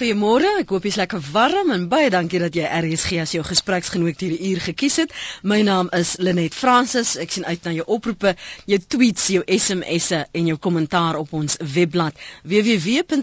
Goeiemôre, ek hoop jy's lekker warm en baie dankie dat jy RSG as jou gespreksgenoot hierdie uur gekies het. My naam is Lenet Fransis. Ek sien uit na jou oproepe, jou tweets, jou SMS'e en jou kommentaar op ons webblad www.rsg.co.za.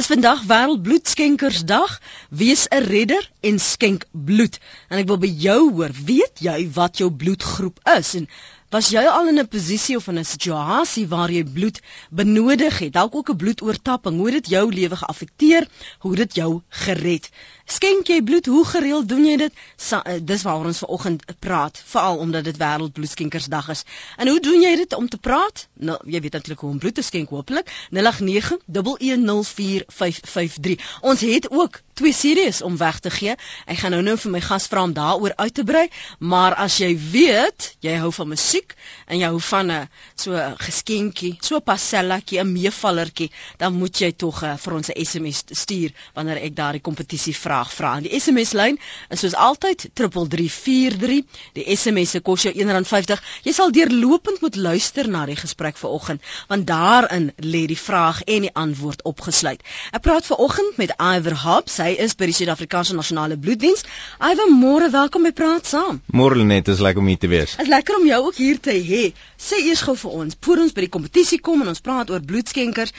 Dis vandag Wêreldbloedskenkersdag. Wees 'n redder en skenk bloed. En ek wil by jou hoor, weet jy wat jou bloedgroep is en Was jy al in 'n posisie of in 'n situasie waar jy bloed benodig het? Dalk ook 'n bloedoortapping. Hoe het dit jou lewe geaffekteer? Hoe het dit jou gered? Skenk jy bloed? Hoe gereeld doen jy dit? Sa eh, dis waaroor ons vanoggend praat, veral omdat dit wêreldbloedskenkersdag is. En hoe doen jy dit om te praat? Nou, jy weet natuurlik hoe om bloed te skenk, hopelik. 0891104553. Ons het ook twee series om weg te gee. Ek gaan nou-nou vir my gas vra om daaroor uit te brei, maar as jy weet, jy hou van musiek en jy hou van 'n so 'n geskenkie, so 'n pasellatjie, 'n meevallertjie, dan moet jy tog uh, vir ons 'n SMS stuur wanneer ek daardie kompetisie vra vraag vra. Die SMS lyn is soos altyd 3343. Die SMS se kos jou R1.50. Jy sal deurlopend moet luister na die gesprek vanoggend want daarin lê die vraag en die antwoord opgesluit. Ek praat vanoggend met Iver Hobbs. Hy is by die Suid-Afrikaanse Nasionale Bloeddiens. Iver, môre welkom by Praat Saam. Môre net, is lekker om hier te wees. Is lekker om jou ook hier te hê. Sê eers gou vir ons, voor ons by die kompetisie kom en ons praat oor bloedskenkers,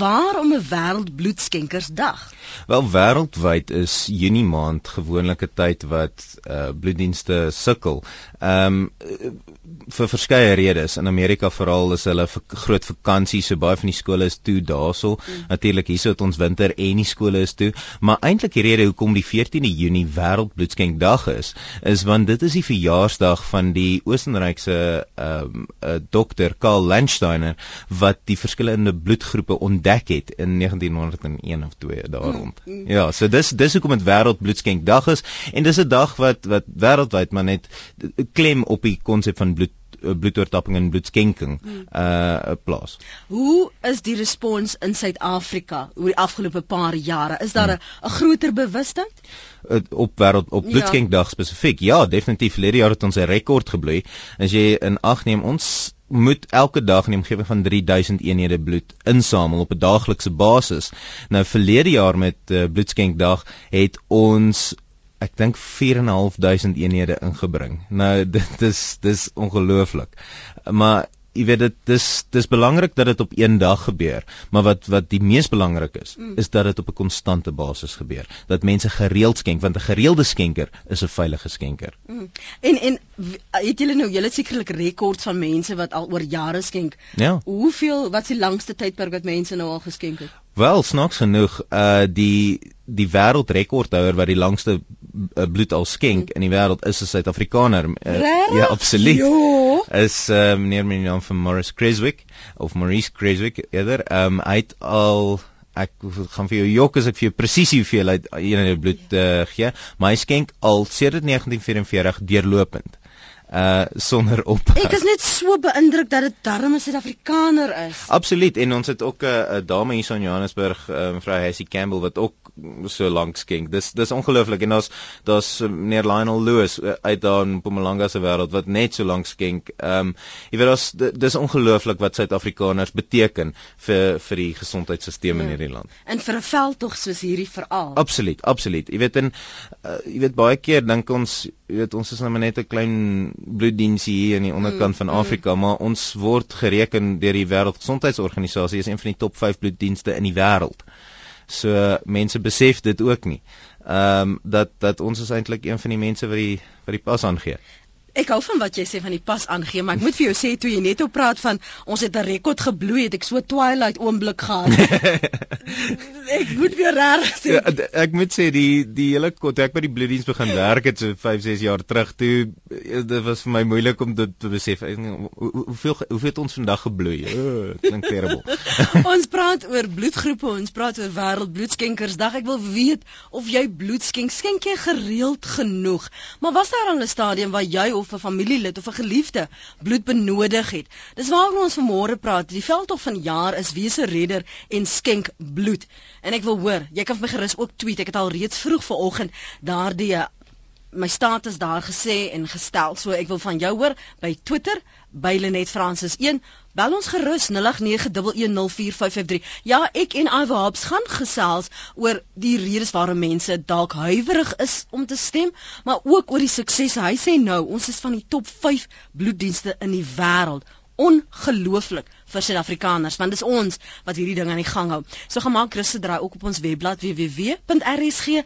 waarom 'n wêreldbloedskenkersdag? Wel wêreldwyd is Junie maand gewoonlik 'n tyd wat uh bloeddienste sukkel. Ehm um, vir verskeie redes. In Amerika veral is hulle groot vakansie, so baie van die skole is toe daarso. Mm. Natuurlik hierso het ons winter en die skole is toe, maar eintlik die rede hoekom die 14de Junie wêreldbloedskenkdag is, is want dit is die verjaarsdag van die Oostenrykse ehm um, uh, dokter Karl Landsteiner wat die verskillende bloedgroepe ontdek het in 1901 of 2 daar rond. Mm. Ja, so dis dis hoekom dit wêreldbloedskenkdag is en dis 'n dag wat wat wêreldwyd maar net klem op die konsep van bloed eh, bloedoortapping en bloedskenking hmm. uh plaas. Hoe is die respons in Suid-Afrika oor die afgelope paar jare? Is daar 'n hmm. groter bewustheid? op wêreld op bloedskenkdag ja. spesifiek. Ja, definitief. Verlede jaar het ons 'n rekord gebloei. As jy in ag neem ons moet elke dag in die omgewing van 3000 eenhede bloed insamel op 'n daaglikse basis. Nou verlede jaar met uh, bloedskenkdag het ons ek dink 4.500 eenhede ingebring. Nou dit is dis ongelooflik. Maar jy weet dit dis dis belangrik dat dit op een dag gebeur, maar wat wat die mees belangrik is, mm. is dat dit op 'n konstante basis gebeur. Dat mense gereeld skenk want 'n gereelde skenker is 'n veilige skenker. Mm. En en het julle nou julle sekerlik rekords van mense wat al oor jare skenk? Ja. Hoeveel wat is die langste tydperk wat mense nou al geskenk het? Wel, snaaks genoeg, uh die die wêreldrekordhouer wat die langste bloed al skenk in die wêreld is 'n Suid-Afrikaner. Uh, ja, absoluut. Jo. Is uh, meneer met die naam van Morris Creswick of Maurice Creswick eerder. Um hy het al ek gaan vir jou jok as ek vir jou presies hoeveel hy eenheid bloed uh, gee, maar hy skenk al sedert 1944 deurlopend uh sonder op. Ek is net so beïndruk dat dit darm 'n Suid-Afrikaner is. Absoluut en ons het ook 'n uh, dame hier in Johannesburg, uh, mevrou Hassie Campbell wat ook so lank skenk. Dis dis ongelooflik en daar's daar's meneer Lionel Lewis uh, uit daar in Mpumalanga se wêreld wat net so lank skenk. Ehm um, jy weet daar's dis ongelooflik wat Suid-Afrikaners beteken vir vir die gesondheidstelsel ja. in hierdie land. En vir 'n veldtog soos hierdie veral. Absoluut, absoluut. Jy weet en uh, jy weet baie keer dink ons jy weet ons is nou net 'n klein bloeddiensie hier in die onderkant van mm, mm. Afrika, mm. maar ons word gereken deur die Wêreldgesondheidsorganisasie as een van die top 5 bloeddienste in die wêreld. So mense besef dit ook nie. Ehm um, dat dat ons is eintlik een van die mense wat die wat die pas aangee. Ek hou van wat jy sê van die pas aangee, maar ek moet vir jou sê toe jy net op praat van ons het 'n rekord gebloei, het ek so twilight oomblik gehad. ek moet weer reg sê. Ja, ek moet sê die die hele kort ek by die bloeddiens begin werk het so 5, 6 jaar terug toe dit was vir my moeilik om dit te besef. Hoeveel hoeveel het ons vandag gebloei? Oh, klink terrible. ons praat oor bloedgroepe, ons praat oor wêreldbloedskenkersdag. Ek wil weet of jy bloed skenk. Skenk jy gereeld genoeg? Maar was daar al 'n stadium waar jy of 'n familielid of 'n geliefde bloed benodig het. Dis waaroor ons vanmôre praat. Die veldtog van jaar is wese redder en skenk bloed. En ek wil hoor, jy kan vir my gerus ook tweet. Ek het al reeds vroeg vanoggend daardie my status daar gesê en gestel. So ek wil van jou hoor by Twitter by Lenet Francis 1. Bel ons gerus 0891104553. Ja, ek en Ivo Hobbs gaan gesels oor die redes waarom mense dalk huiwerig is om te stem, maar ook oor die suksese. Hy sê nou, ons is van die top 5 bloeddienste in die wêreld ongelooflik vir Suid-Afrikaners want dis ons wat hierdie ding aan die gang hou. So gemaak Chris se draai ook op ons webblad www.rsg.co.za.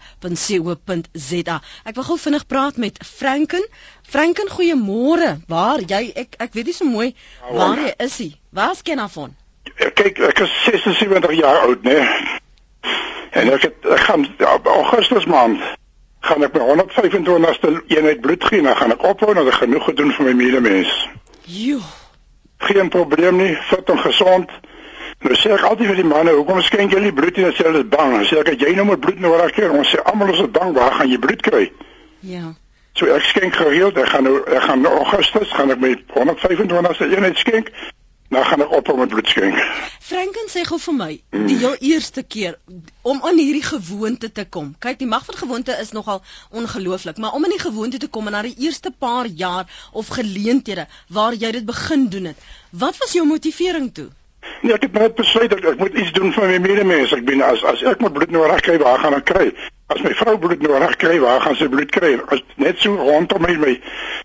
Ek wil gou vinnig praat met Franken. Franken, goeiemôre. Waar jy ek ek weet nie so mooi waar jy is hy. Waar's Kenafon? Kyk, ek is 76 jaar oud, né? En ek het ek gaan ja, Augustus maand gaan ek my 125ste eenheid bloed gee en dan gaan ek ophou en ek genoeg gedoen vir my medemens. Jo geen probleem nie, fit en gesond. Nou sê ek altyd vir die manne, hoekom skenk julle bloed en sê hulle is bang? Sê ek jy nou moet bloed nodig kry. Ons sê almal is bang, waar gaan jy bloed kry? Ja. So ek skenk gereeld, ek gaan nou ek gaan nou Augustus gaan ek met 125ste eenheid skenk. Nou gaan ek op met bloed skenk. Franken sê gou vir my, die heel eerste keer om aan hierdie gewoonte te kom. Kyk, die mag van gewoonte is nogal ongelooflik, maar om in die gewoonte te kom en na die eerste paar jaar of geleenthede waar jy dit begin doen het. Wat was jou motivering toe? Nee, ek het net besluit dat ek moet iets doen vir my medemens. Ek bin as as ek moet bloed nodig kry, waar gaan ek kry? As my vrou bloed nodig kry, waar gaan sy bloed kry? As net so rondom my my,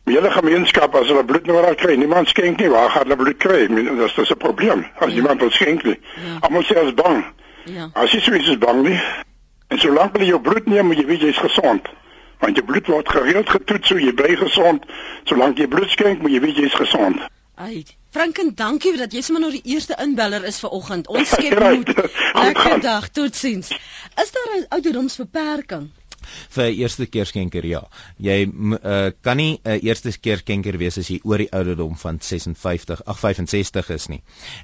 my hele gemeenskap as hulle bloed nodig kry, niemand skenk nie, waar gaan hulle bloed kry? Dit is 'n probleem. As ja. iemand wil skenk nie. Ja. Almal sê as bang. Ja. As jy so iets is bang nie. En solank hulle jou bloed neem, moet jy weet jy's gesond. Want jou bloed word gereeld getoets, so jy bly gesond. Solank jy bloed skenk, moet jy weet jy's gesond. Ai, Franken, dankie dat jy sommer nou die eerste inbeller is vir oggend. Ons skep moed. Lekker dag, totsiens. Is daar 'n ouderdomsbeperking? Vir 'n eerste keer skenker ja. Jy uh, kan nie 'n uh, eerste keer skenker wees as jy oor die ouderdom van 56, ag 65 is nie.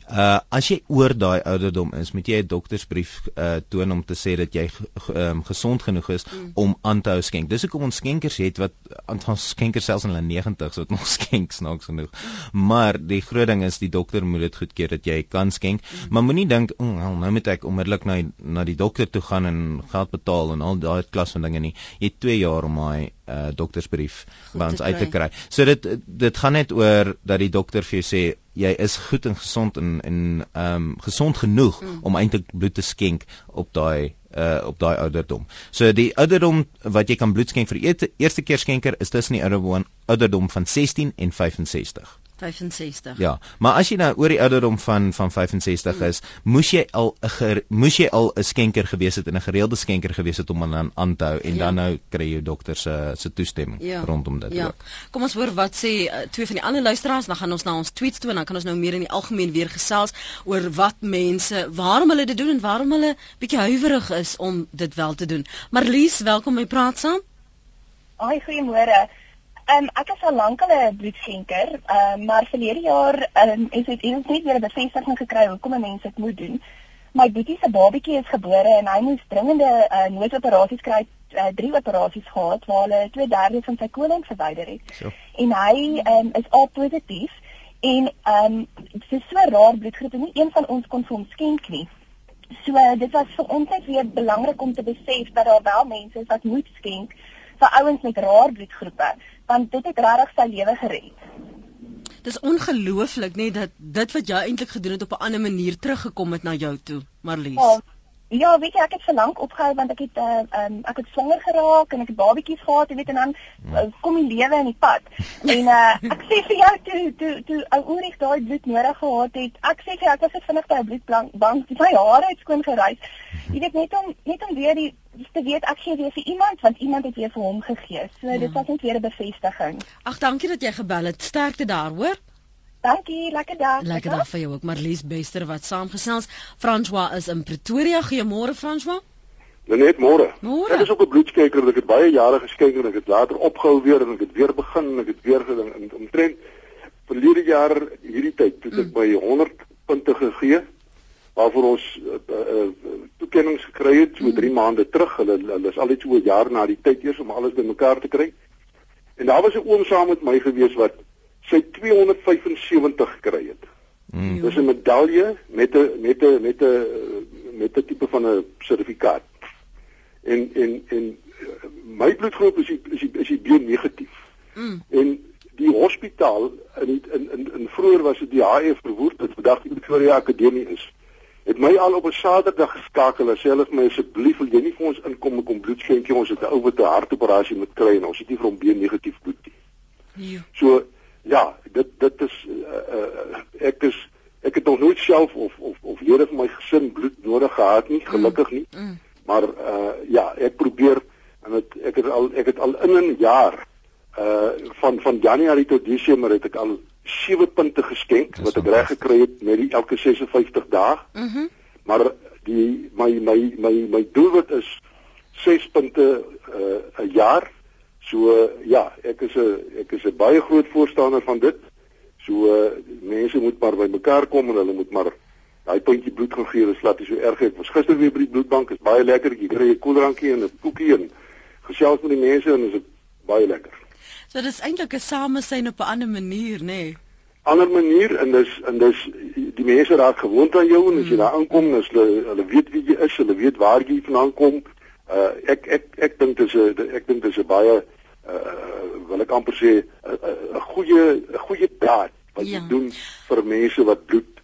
Uh as jy oor daai ouderdom is, moet jy 'n doktersbrief uh toon om te sê dat jy um, gesond genoeg is mm. om aan te hou skenk. Dis hoekom ons skenkers het wat aan skenkers selfs in hulle 90s wat nog skenk snaaks genoeg. Maar die groot ding is die dokter moet dit goedkeur dat jy kan skenk, mm. maar moenie dink, oh, nou moet ek onmiddellik na na die dokter toe gaan en geld betaal en al daai klas van dinge nie. Jy het 2 jaar om daai uh, doktersbrief by ons uit te kry. So dit dit gaan net oor dat die dokter vir jou sê jy is goed en gesond en en ehm um, gesond genoeg mm. om eintlik bloed te skenk op daai uh op daai ouderdom. So die ouderdom wat jy kan bloed skenk vir die eerste keer skenker is tussen die ouderdom van 16 en 65. 65. Ja, maar as jy nou oor die ouderdom van van 65 is, mm. moes jy al 'n moes jy al 'n skenker gewees het en 'n gereelde skenker gewees het om aan aan te hou en ja. dan nou kry jy dokter se se toestemming ja. rondom dit ja. ook. Kom ons hoor wat sê uh, twee van die ander luisteraars, dan gaan ons na ons tweets toe en dan kan ons nou meer in die algemeen weer gesels oor wat mense, waarom hulle dit doen en waarom hulle bietjie huiwerig is om dit wel te doen. Marlies, welkom by Praat saam. Ai, goeiemôre. Um, ek is al lank al 'n bloedskenker, um, maar verlede jaar um, is dit eens net weer 'n bevestiging gekry hoekom mense dit moet doen. My boetie se babatjie is gebore en hy moes dringende uh, noodoperasies kry, uh, drie operasies gehad waar hulle 2/3 van sy kolon verwyder het. So. En hy um, is al positief en ehm um, dit is so raar bloedgroep en nie een van ons kon vir hom skenk nie. So uh, dit was vir ons net weer belangrik om te besef dat daar wel mense is wat moet skenk vir ouens met rare bloedgroepe want dit het regtig sy lewe gered. Dis ongelooflik nê dat dit wat jy eintlik gedoen het op 'n ander manier teruggekom het na jou toe, Marlies. Ja, Ja, weet jy, ek het vir lank opgehou want ek het uh um ek het swanger geraak en ek het babatjies gehad, jy weet en dan uh, kom die lewe in die pad. En uh ek sê vir jou toe toe toe ou Ulrich daai bloed nodig gehad het, ek sê vir jou ek was so vinnig by 'n bloedbank, bank, my hare het skoon geruis. Jy weet net om net om weer die te weet ek gee weer vir iemand want iemand het weer vir hom gegee. So ja. dit was net weer 'n bevestiging. Ag, dankie dat jy gebel het. Sterkte daar, hoor. Dankie, lekker dag. Lekker dag vir jou ook, Marlies Bester wat saamgesels. François is in Pretoria. Goeiemôre François. Net môre. Ek is op 'n bloedskeker, ek het baie jare geskeker en ek het later opgehou weer en ek het weer begin en ek het weer geding in omtrent verlede jaar hierdie tyd toe ek mm. by 100 punte gegee waarvoor ons uh, uh, toekennings gekry het so 3 mm. maande terug. Hulle hulle is al iets oor 'n jaar na die tyd eers om alles bymekaar te kry. En daar was 'n oom saam met my gewees wat sy 275 gekry het. Mm. Dis 'n medalje met 'n met 'n met 'n met 'n tipe van 'n sertifikaat. en en en my bloedgroep is die, is die, is die B negatief. Mm. En die hospitaal in in in, in vroeër was dit die HF verwoed dit vandag die Pretoria Akademie is. Het my al op 'n Saterdag geskakel en sê hulle vir my asseblief wil jy nie vir ons inkom om bloed skenk ons het 'n ou wat 'n hartoperasie moet kry en ons het nie vir hom B negatief bloed nie. Ja. So ja, dit dit is uh, uh, ek is ek het nog nooit self of of of lede van my gesin bloed nodig gehad nie, gelukkig nie. Mm. Mm. Maar uh ja, ek probeer en het, ek het al ek het al in 'n jaar uh van van Januarie tot Desember het ek al 7 punte geskenk wat ek reg gekry het met die elke 56 dae. Mhm. Mm maar die my my my my doelwit is 6 punte uh 'n jaar. So uh, ja, ek is 'n ek is 'n baie groot voorstander van dit. So uh, mense moet maar by mekaar kom en hulle moet maar daai puntjie bloed gaan gee. Dit slaat nie so erg uit. Was gister weer by die bloedbank. Is baie lekker. Jy kry 'n koeldrankie en 'n koekie en gesels met die mense en is baie lekker. So dis eintlik 'n samesyn op 'n ander manier, nê? Nee. Ander manier en dis en dis die mense raak gewoond aan jou en as jy hmm. daar aankom, dan hulle hulle weet wie jy is, hulle weet waar jy vandaan kom. Uh ek ek ek dink dis 'n ek dink dis 'n baie uh wil ek amper sê 'n goeie 'n goeie daad wat ja. jy doen vir mense wat bloed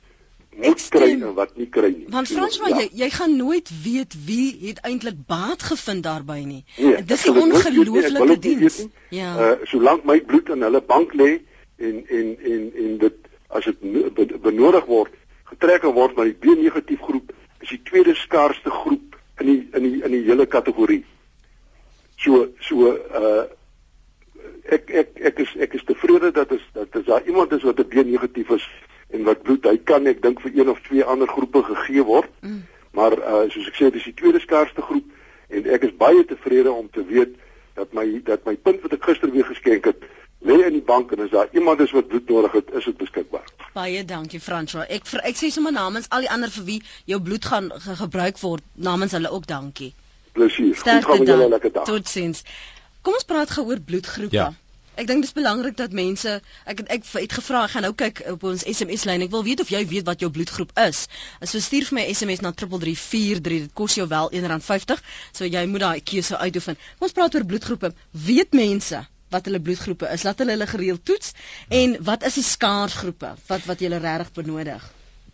moet kry en wat nie kry nie. Want Franswa, ja. jy jy gaan nooit weet wie het eintlik baat gevind daarbey nie. Nee, dis 'n ongelooflike diens. Ja. Uh solank my bloed in hulle bank lê en en en en dit as dit benodig word, getrek word na die B negatief groep, is die tweede skaarsste groep in die in die in die hele kategorie. So so uh ek ek ek is ek is tevrede dat is dat as daar iemand is wat 'n B negatief is en wat bloed hy kan ek dink vir een of twee ander groepe gegee word. Mm. Maar uh soos ek sê dis die tweede skaarsste groep en ek is baie tevrede om te weet dat my dat my punt wat ek gister weer geskenk het lê in die bank en as daar iemand is wat bloed nodig het, is dit beskikbaar. Baie dankie François. Ek vir ek sê sommer namens al die ander vir wie jou bloed gaan ge gebruik word, namens hulle ook dankie. Plesier. Goed gaan julle 'n lekker dag. Totsiens. Kom ons praat gou oor bloedgroepe. Ja. Ek dink dis belangrik dat mense ek ek het gevra ek gaan nou kyk op ons SMS lyn. Ek wil weet of jy weet wat jou bloedgroep is. As jy stuur vir my SMS na 3343, dit kos jou wel R1.50, so jy moet daai keuse uitoefen. Kom ons praat oor bloedgroepe. Weet mense wat hulle bloedgroepe is? Laat hulle hulle gereeld toets en wat is die skaarsgroepe wat wat jy regtig benodig?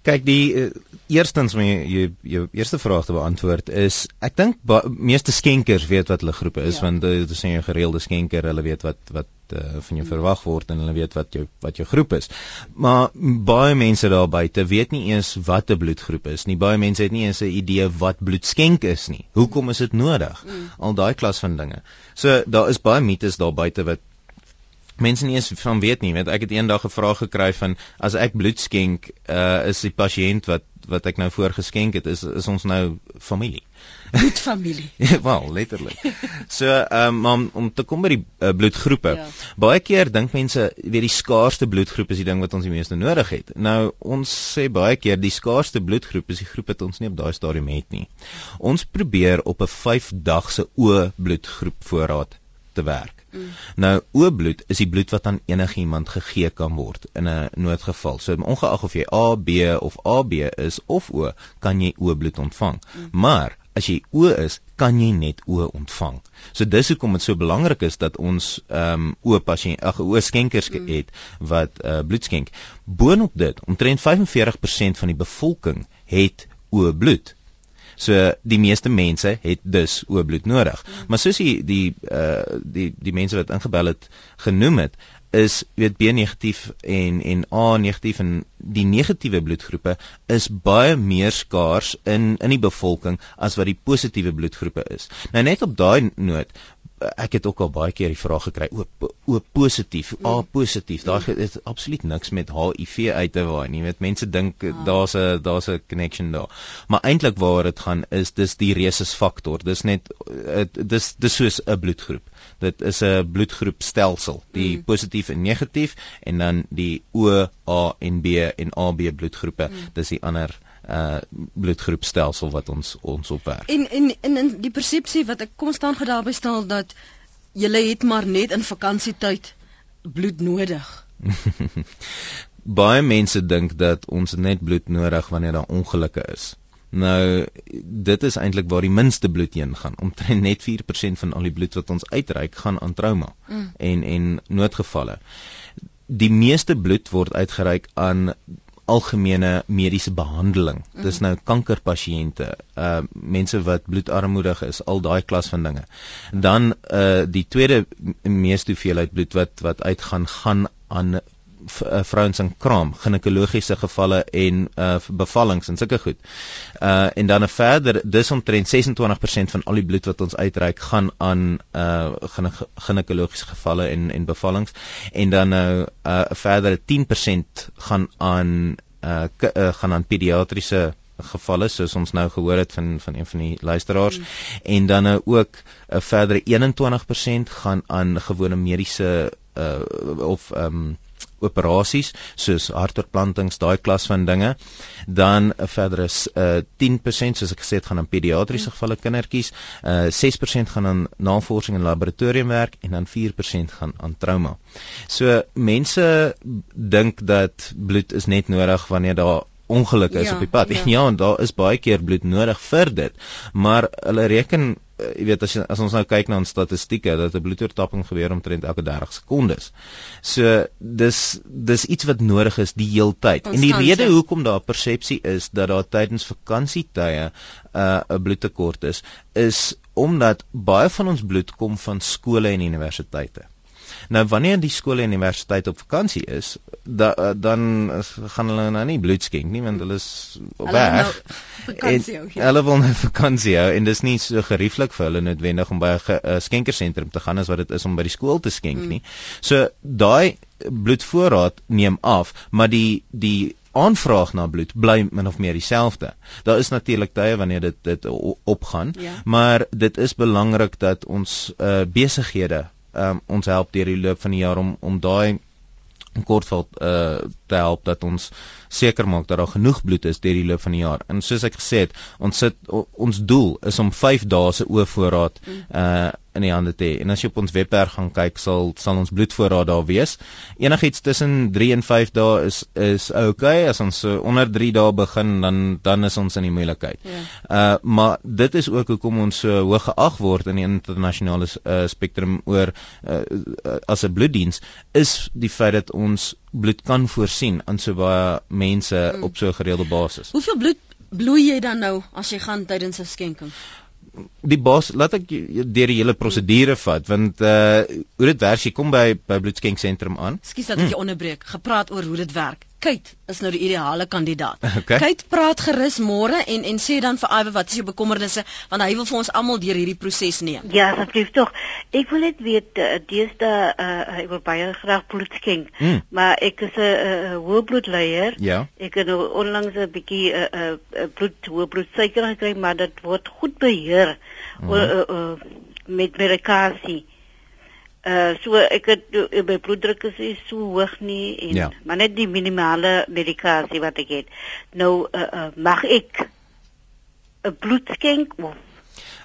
Kyk die uh, eerstens jy, jy jou eerste vraag te beantwoord is ek dink meeste skenkers weet wat hulle groepe is ja. want uh, dit is 'n gereelde skenker hulle weet wat wat uh, van jou verwag word en hulle weet wat jou wat jou groep is. Maar baie mense daar buite weet nie eens wat 'n bloedgroep is nie. Baie mense het nie eens 'n idee wat bloedskenk is nie. Hoekom is dit nodig? Hmm. Al daai klas van dinge. So daar is baie mites daar buite wat mense nie eens van weet nie want ek het eendag 'n vraag gekry van as ek bloed skenk uh, is die pasiënt wat wat ek nou voorgeskenk het is is ons nou familie bloedfamilie wel letterlik so um, om om te kom by die uh, bloedgroepe ja. baie keer dink mense weet die skaarste bloedgroep is die ding wat ons die meeste nodig het nou ons sê baie keer die skaarste bloedgroep is die groep wat ons nie op daai stadium het nie ons probeer op 'n 5 dag se o bloedgroep voorraad te werk Mm. Nou O-bloed is die bloed wat aan enigiemand gegee kan word in 'n noodgeval. So ongeag of jy A, B of AB is of O, kan jy O-bloed ontvang. Mm. Maar as jy O is, kan jy net O ontvang. So dis hoekom dit so belangrik is dat ons ehm um, O pasiënt ag O skenkers mm. het wat uh, bloed skenk. Boonop dit, omtrent 45% van die bevolking het O bloed. So die meeste mense het dus oorbloed nodig. Mm. Maar soos die die uh die die mense wat ingebel het genoem het, is weet B negatief en en A negatief en die negatiewe bloedgroepe is baie meer skaars in in die bevolking as wat die positiewe bloedgroepe is. Nou net op daai noot ek het ook al baie keer die vraag gekry o o positief a mm. positief daar mm. is absoluut niks met HIV uit te waai nie weet mense dink ah. daar's 'n daar's 'n connection daar maar eintlik waar dit gaan is dis die rhesus faktor dis net dis dis soos 'n bloedgroep dit is 'n bloedgroepstelsel die mm. positief en negatief en dan die O A en B en AB bloedgroepe mm. dis die ander uh bloedgroepstelsel wat ons ons opwerk. En en en in die persepsie wat ek konstant gedaarby staan dat jy het maar net in vakansietyd bloed nodig. Baie mense dink dat ons net bloed nodig wanneer daar ongelukke is. Nou dit is eintlik waar die minste bloed heen gaan. Omtrent net 4% van al die bloed wat ons uitreik gaan aan trauma mm. en en noodgevalle. Die meeste bloed word uitgereik aan algemene mediese behandeling. Mm. Dis nou kankerpasiënte, uh mense wat bloedarmoedig is, al daai klas van dinge. Dan uh die tweede meeste hoeveelheid bloed wat wat uitgaan gaan aan uh, vrouens in kraam, ginekologiese gevalle en uh bevallings en sulke goed. Uh en dan 'n verder dis omtrent 26% van al die bloed wat ons uitreik gaan aan uh ginekologiese gevalle en en bevallings en dan nou 'n uh, verdere 10% gaan aan uh, uh gaan aan pediatriese gevalle soos ons nou gehoor het van van een van die luisteraars mm. en dan nou ook 'n uh, verdere 21% gaan aan gewone mediese uh of ehm um, operasies soos hartoortplantings, daai klas van dinge. Dan 'n verdere uh, 10% soos ek gesê het gaan aan pediatriese gevalle kindertjies, uh, 6% gaan aan navorsing en laboratoriumwerk en dan 4% gaan aan trauma. So mense dink dat bloed is net nodig wanneer daar ongeluk is ja, op die pad. Ja. ja, en daar is baie keer bloed nodig vir dit. Maar hulle reken jy weet as as ons nou kyk na ons statistieke dat 'n bloedoortapping gebeur omtrent elke 30 sekondes. So dis dis iets wat nodig is die heeltyd. En die rede hoekom daar persepsie is dat daar tydens vakansietye 'n uh, 'n bloedtekort is, is omdat baie van ons bloed kom van skole en universiteite. Nou wanneer die skole en universiteit op vakansie is, da, dan gaan hulle nou nie bloed skenk nie want hulle is op hulle weg. Nou hulle wil nou vakansie hou en dis nie so gerieflik vir hulle noodwendig om by 'n uh, skenkersentrum te gaan as wat dit is om by die skool te skenk mm. nie. So daai bloedvoorraad neem af, maar die die aanvraag na bloed bly min of meer dieselfde. Daar is natuurlik tye wanneer dit dit opgaan, ja. maar dit is belangrik dat ons uh, besighede um, ons help deur die loop van die jaar om om daai kortveld uh te help dat ons seker maak dat daar genoeg bloed is deur die loop van die jaar. En soos ek gesê het, ons sit ons doel is om 5 dae se oorvoorraad uh in die hande te hê. En as jy op ons webwerf gaan kyk, sal sal ons bloedvoorraad daar wees. Enigiets tussen 3 en 5 dae is is okay. As ons so onder 3 dae begin, dan dan is ons in die moeilikheid. Ja. Uh maar dit is ook hoekom ons so hoog geag word in die internasionale uh, spektrum oor uh, as 'n bloeddiens is die feit dat ons bloed kan voorsien aan so baie mense mm. op so 'n gereelde basis. Hoeveel bloed bloei jy dan nou as jy gaan tydens 'n skenking? die bos laat ek deur die hele prosedure vat want uh hoe dit werk jy kom by by bloedskenksentrum aan Skus dat ek jou hm. onderbreek gepraat oor hoe dit werk Kate is nou die ideale kandidaat. Okay. Kate praat gerus môre en en sê dan vir Iwe wat is jou bekommernisse want hy wil vir ons almal deur hierdie proses neem. Ja, asseblief tog. Ek wil net weet uh, deesdae uh, ek wil baie graag bloed skenk, mm. maar ek is 'n uh, hoë bloedleier. Ja. Ek het nou onlangs 'n bietjie uh, uh, bloed hoë bloedsuiker gekry, maar dit word goed beheer mm. uh, uh, uh, met medikasie. Uh so ek het uh, my bloeddruk is nie so hoog nie en ja. maar net die minimale medikasie wat ek het. Nou uh, uh mag ek 'n bloed skenk of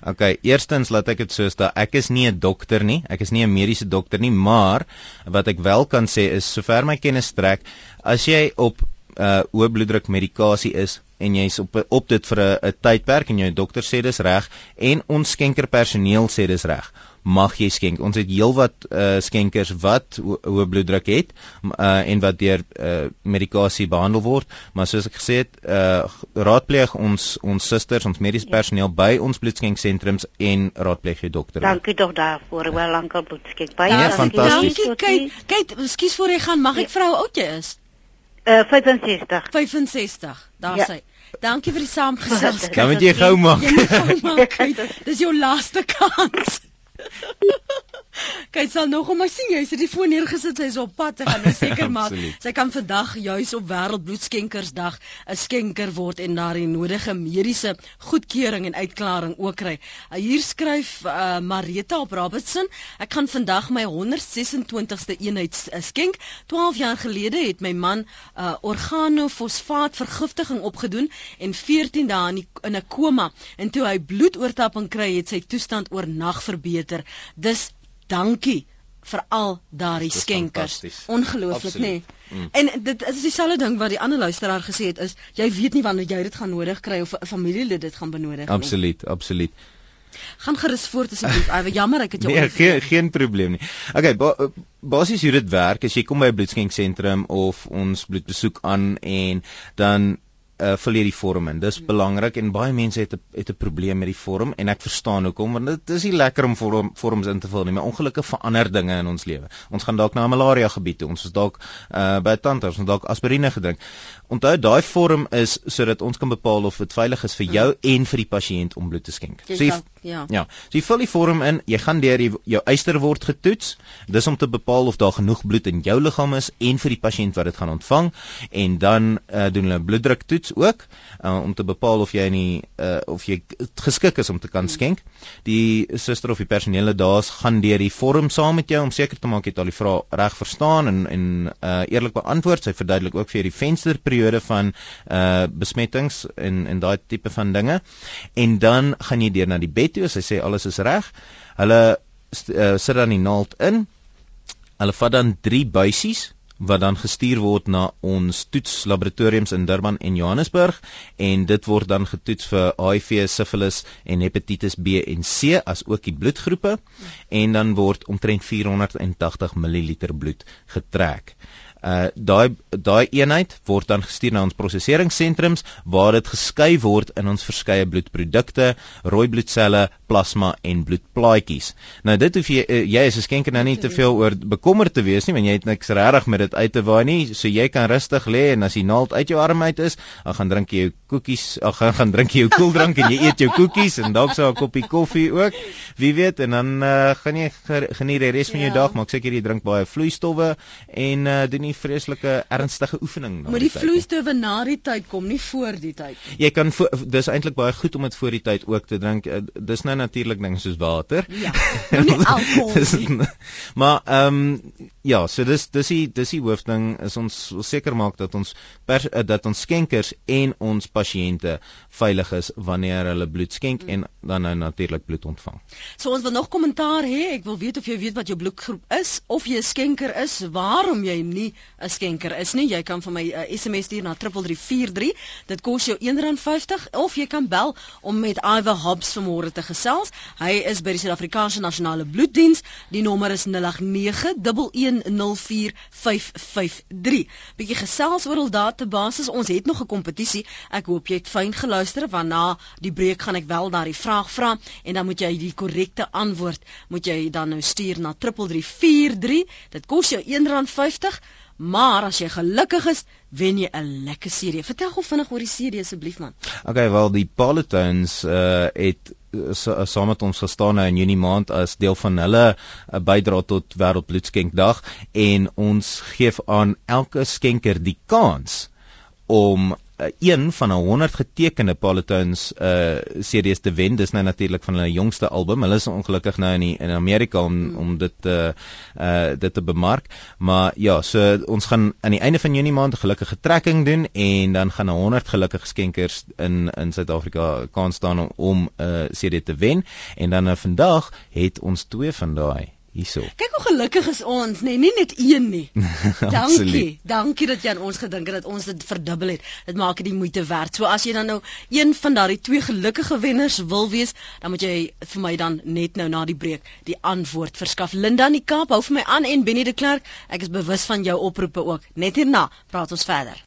OK, eerstens laat ek dit soos dat ek is nie 'n dokter nie. Ek is nie 'n mediese dokter nie, maar wat ek wel kan sê is sover my kennis strek, as jy op uh hoë bloeddruk medikasie is en jy's op op dit vir 'n tydperk en jou dokter sê dis reg en ons skenkerpersoneel sê dis reg mag jy skenk. Ons het heelwat uh, skenkers wat hoë bloeddruk het uh, en wat deur uh, medikasie behandel word, maar soos ek gesê het, uh, raadpleeg ons ons susters, ons mediese ja. personeel by ons bloedskenksentrums en raadpleeg jou dokter. Dankie tog daarvoor. Wel lankal bloedskenk. Baie ja, fantasties. Dankie. Kyk, kyk, ekskuus voor jy gaan, mag ek ja. vra hoe oud jy is? Uh 65. 65. Daar ja. sê. Dankie vir die saamgesels. Dan moet jy gou maak. Dis jou laaste kans. Kyk, sal nog om my sien jy sit die foon neergesit sy is op pad te gaan nou seker maar sy kan vandag juis op wêreldbloedskenkersdag 'n skenker word en daar die nodige mediese goedkeuring en uitklaring ook kry. Uh, hier skryf uh, Marita op Robertson, ek gaan vandag my 126ste eenheid uh, skenk. 12 jaar gelede het my man uh, organofosfaat vergiftiging opgedoen en 14 dae in 'n koma en toe hy bloedoortapping kry het sy toestand oornag verbeter. Dis dankie vir al daardie skenkers. Ongelooflik, nê? Nee. Mm. En dit is dieselfde ding wat die ander luisteraar gesê het is jy weet nie wanneer jy dit gaan nodig kry of 'n familielid dit gaan benodig nie. Absoluut, absoluut. Gaan gerus voort asseblief. Ek jammer ek het jou Nee, geen geen probleem nie. Okay, ba basies hoe dit werk is jy kom by 'n bloedskenksentrum of ons bloedbesoek aan en dan uh, vul jy die vorm in. Dis belangrik en baie mense het 'n het 'n probleem met die vorm en ek verstaan hoekom want dit is nie lekker om vorm, vorms in te vul nie, maar ongelukkig verander dinge in ons lewe. Ons gaan dalk na 'n malaria gebied toe. Ons is dalk uh, by 'n tandarts, ons dalk aspirine gedrink. Onthou daai vorm is sodat ons kan bepaal of dit veilig is vir jou hmm. en vir die pasiënt om bloed te skenk. So jy, ja. Ja. So jy vul die vorm in, jy gaan deur die, jou eister word getoets. Dis om te bepaal of daar genoeg bloed in jou liggaam is en vir die pasiënt wat dit gaan ontvang en dan uh, doen hulle 'n bloeddruk toets ook uh, om te bepaal of jy nie uh, of jy geskik is om te kan skenk. Die suster of die personele daar gaan deur die vorm saam met jou om seker te maak jy het al die vrae reg verstaan en en uh, eerlik beantwoord. Sy verduidelik ook vir jou die vensterperiode van uh, besmettings en en daai tipe van dinge. En dan gaan jy deur na die bed toe. Sy sê alles is reg. Hulle uh, sit dan die naald in. Hulle vat dan 3 buisies wat dan gestuur word na ons toetslaboratoriums in Durban en Johannesburg en dit word dan getoets vir HIV, sifilis en hepatitis B en C as ook die bloedgroepe en dan word omtrent 480 ml bloed getrek. Uh daai daai eenheid word dan gestuur na ons prosesseringssentrums waar dit geskei word in ons verskeie bloedprodukte, rooi bloedselle, plasma en bloedplaatjies. Nou dit hoef jy uh, jy is 'n skenker nou nie te veel oor bekommerd te wees nie, want jy het niks regtig met dit uit te waai nie, so jy kan rustig lê en as die naald uit jou arm uit is, dan gaan drink jy jou koekies, ag gaan, gaan drink jy jou koeldrank en jy eet jou koekies en dalk so 'n koppie koffie ook. Wie weet en dan uh, gaan jy geniet die res van jou ja. dag, maak seker jy drink baie vloeistowwe en uh, doen nie vreeslike ernstige oefening na Moet die, die vloeistowe na die tyd kom, nie voor die tyd nie. Jy kan vo, dis eintlik baie goed om dit voor die tyd ook te drink. Eh, dis nou natuurlik dinge soos water. Ja. Nou nie alkohol nie. maar ehm um, ja, so dis dis die dis die hoofding is ons wil seker maak dat ons pers, uh, dat ons skenkers en ons pasiënte veilig is wanneer hulle bloed skenk mm. en dan nou natuurlik bloed ontvang. So ons wil nog kommentaar hê. Ek wil weet of jy weet wat jou bloedgroep is of jy 'n skenker is, waarom jy nie 'n skenker is nie. Jy kan vir my 'n uh, SMS stuur na 3343. Dit kos jou R1.50 of jy kan bel om met Iwe Hobbs vanmôre te gesels. Hy is by die Suid-Afrikaanse Nasionale Bloeddiens. Die nommer is 0891104553. Bietjie gesels oor hul database. Ons het nog 'n kompetisie. Ek hoop jy het fyn geluister want na die breek gaan ek wel daardie vraag vra en dan moet jy die korrekte antwoord moet jy dan nou stuur na 3343. Dit kos jou R1.50. Maar as jy gelukkig is, wen jy 'n lekker serie. Vertel gou vinnig oor die serie asseblief man. Okay, wel die Palatines uh het uh, saam met ons gestaan nou in Junie maand as deel van hulle uh, bydra tot Wêreldbloedskenkdag en ons gee aan elke skenker die kans om uh, een van 'n 100 getekende Palatines uh series te wen. Dis nou natuurlik van hulle jongste album. Hulle is ongelukkig nou in die, in Amerika om hmm. om dit uh uh dit te bemark. Maar ja, so ons gaan aan die einde van Junie maand 'n gelukkige trekking doen en dan gaan 'n 100 gelukkige skenkers in in Suid-Afrika kan staan om 'n uh, serie te wen. En dan uh, vandag het ons twee van daai hierso. Kyk hoe gelukkig is ons, nee, nie net een nie. dankie. dankie dat jy aan ons gedink het dat ons dit verdubbel het. Dit maak dit die moeite werd. So as jy dan nou een van daardie twee gelukkige wenners wil wees, dan moet jy vir my dan net nou na die breek die antwoord verskaf. Linda in die Kaap, hou vir my aan en Benny de Klerk, ek is bewus van jou oproepe ook. Net hierna praat ons verder.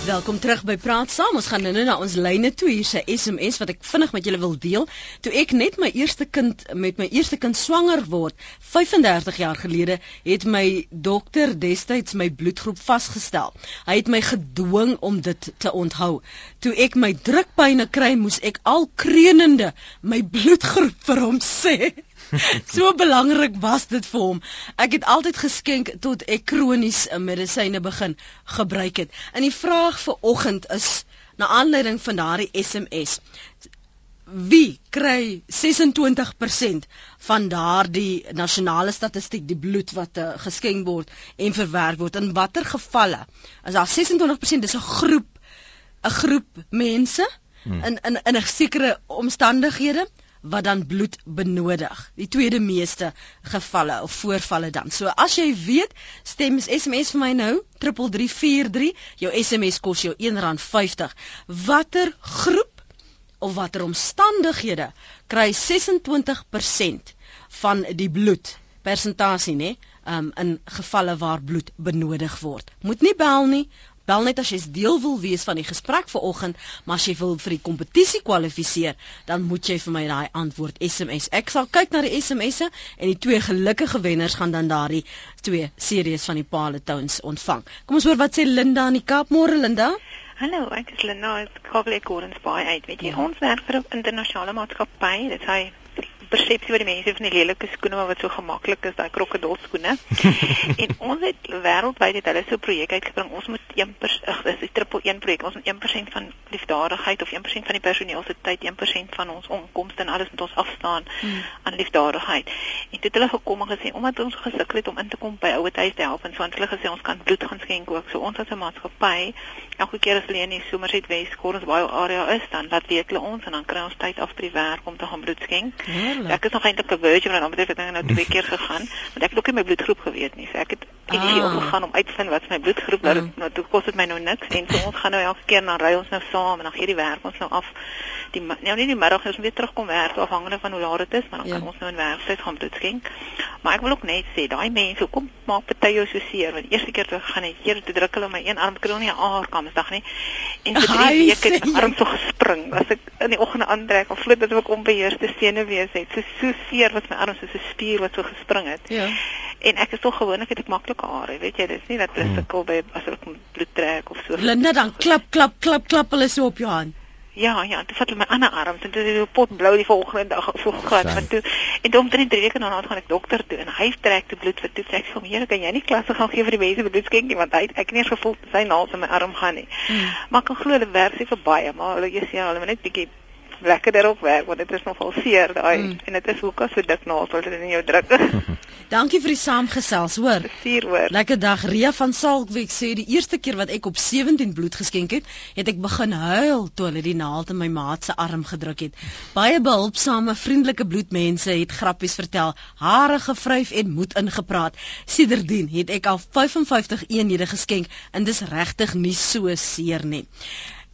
Welkom terug by Praat Saam. Ons gaan nou na ons lyne toe. Hier's 'n SMS wat ek vinnig met julle wil deel. Toe ek net my eerste kind met my eerste kind swanger word, 35 jaar gelede, het my dokter destyds my bloedgroep vasgestel. Hy het my gedwing om dit te onthou. Toe ek my drukpyne kry, moes ek al kreunende my bloedgroep vir hom sê. so belangrik was dit vir hom. Ek het altyd geskenk tot ek kronies medisyne begin gebruik het. En die vraag vir oggend is na aanleiding van daardie SMS. Wie kry 26% van daardie nasionale statistiek die bloed wat uh, geskenk word en verwerk word in watter gevalle? As daar 26% dis 'n groep 'n groep mense hmm. in in in 'n sekere omstandighede wat dan bloed benodig. Die tweede meeste gevalle of voorvalle dan. So as jy weet, stem SMS vir my nou 3343. Jou SMS kos jou R1.50. Watter groep of watter omstandighede kry 26% van die bloed persentasie nê um, in gevalle waar bloed benodig word. Moet nie bel nie. Bel net as jy deel wil wees van die gesprek vanoggend, maar as jy wil vir die kompetisie kwalifiseer, dan moet jy vir my daai antwoord SMS. Ek sal kyk na die SMS'e en die twee gelukkige wenners gaan dan daardie twee series van die Pale Towns ontvang. Kom ons hoor wat sê Linda in die Kaap. Môre Linda. Hallo, ek is Linda. Ek kom net Gordons Bay uit. Weet jy, ja. ons werk vir 'n internasionale maatskappy. Dit hy persepsie wat die mense van die lelike skoene wat so gemaklik is, daai krokodilskoene. en ons het wêreldwyd het hulle so 'n projek uitgebring. Ons moet 1% ag, dis 'n triple 1 projek. Ons moet 1% van liefdadigheid of 1% van die personeel se tyd, 1% van ons inkomste en alles moet ons afstaan hmm. aan liefdadigheid. En dit het hulle gekom en gesê omdat ons gesukkel het om in te kom by ouer huis te help en so het hulle gesê ons kan bloed gaan skenk ook. So ons as 'n maatskappy, elke keer as hulle in die Somerset West Corners baie area is, dan laat weet hulle ons en dan kry ons tyd af by die werk om te gaan bloed skenk. Hmm. Ja, ek is nog eintlik 'n virgin en dan het ek nou twee keer gegaan, want ek het ook nie my bloedgroep geweet nie. So ek het energie ah. opgegaan om uit te vind wat my bloedgroep nou mm. nou toe kos dit my nou niks en so ons gaan nou elke keer na ry ons nou saam en dan gee die werk ons nou af die nou nie die middag ons weer terugkom werk afhangende van hoe laat dit is, maar dan ja. kan ons nou in werktyd gaan bloed skenk. Maar ek wil ook net sê, daai mense, kom maak party jou so seer, want eerste keer toe gaan ek hier te druk hulle my een arm kry nie 'n aarkamsdag nie. En vir 3 weke het my arm so gespring. As ek in die oggend aantrek of vloed dat ek onbeheerste senuwees het. So so seer wat my arm soos 'n spier wat so gespring het. Ja. En ek is tog gewoonlik het ek maklike hare, weet jy, dis nie dat hulle hmm. sukkel by as ek bloed trek of so. Linda dan klap klap klap klap hulle so op jou hand. Ja, ja, dit vat my ander arm en dit is pot blou die volgende dag so glad van toe. En toe omtrent 3 weke daarna gaan ek dokter toe en hy trek die bloed vir toe sê ek vir hom, "Here, kan jy nie klasse gaan gee vir die mense bloed skenk nie want hy ek het nie gevoel sy naels in my arm gaan nie." Hmm. Maar kan glo hulle werk se vir baie, maar hulle jy sien hulle net bietjie lekkerder op werk want dit is nogal seer daai mm. en dit is hoekom so dik naels wat in jou druk. Dankie vir die saamgesels, hoor. Seer hoor. Lekker dag. Ria van Salkweg sê die eerste keer wat ek op 17 bloed geskenk het, het ek begin huil toe hulle die naald in my maat se arm gedruk het. Baie behulpsame, vriendelike bloedmense het grappies vertel, hare gevryf en moed ingepraat. Siederdien het ek al 55 eenhede geskenk en dis regtig nie so seer nie.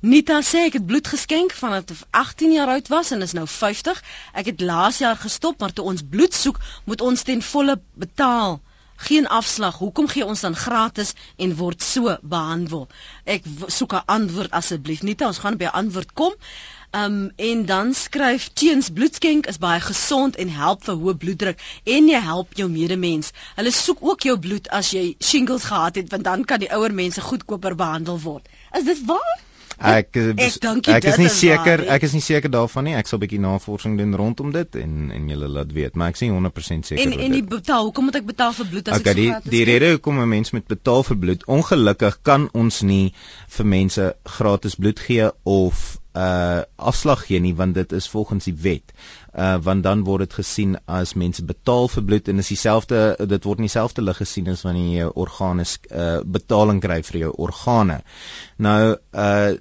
Nita sê ek het bloed geskenk vanaf 18 jaar oud was en is nou 50. Ek het laas jaar gestop, maar toe ons bloed soek, moet ons ten volle betaal. Geen afslag. Hoekom gee ons dan gratis en word so behandel? Ek soek 'n antwoord asseblief. Nita, ons gaan by 'n antwoord kom. Um en dan skryf teens bloedskenk is baie gesond en help vir hoë bloeddruk en jy help jou medemens. Hulle soek ook jou bloed as jy shingles gehad het want dan kan die ouer mense goedkoper behandel word. Is dit waar? Ek ek, ek is nie seker ek is nie seker daarvan nie. Ek sal bietjie navorsing doen rondom dit en en julle laat weet, maar ek is nie 100% seker en, en die betaal, hoekom moet ek betaal vir bloed as okay, ek so gratis? Die die rede hoekom 'n mens moet betaal vir bloed, ongelukkig kan ons nie vir mense gratis bloed gee of uh afslag gee nie want dit is volgens die wet. Uh want dan word dit gesien as mense betaal vir bloed en is dieselfde dit word nie dieselfde lig gesien as wanneer jy organe uh betaling kry vir jou organe. Nou uh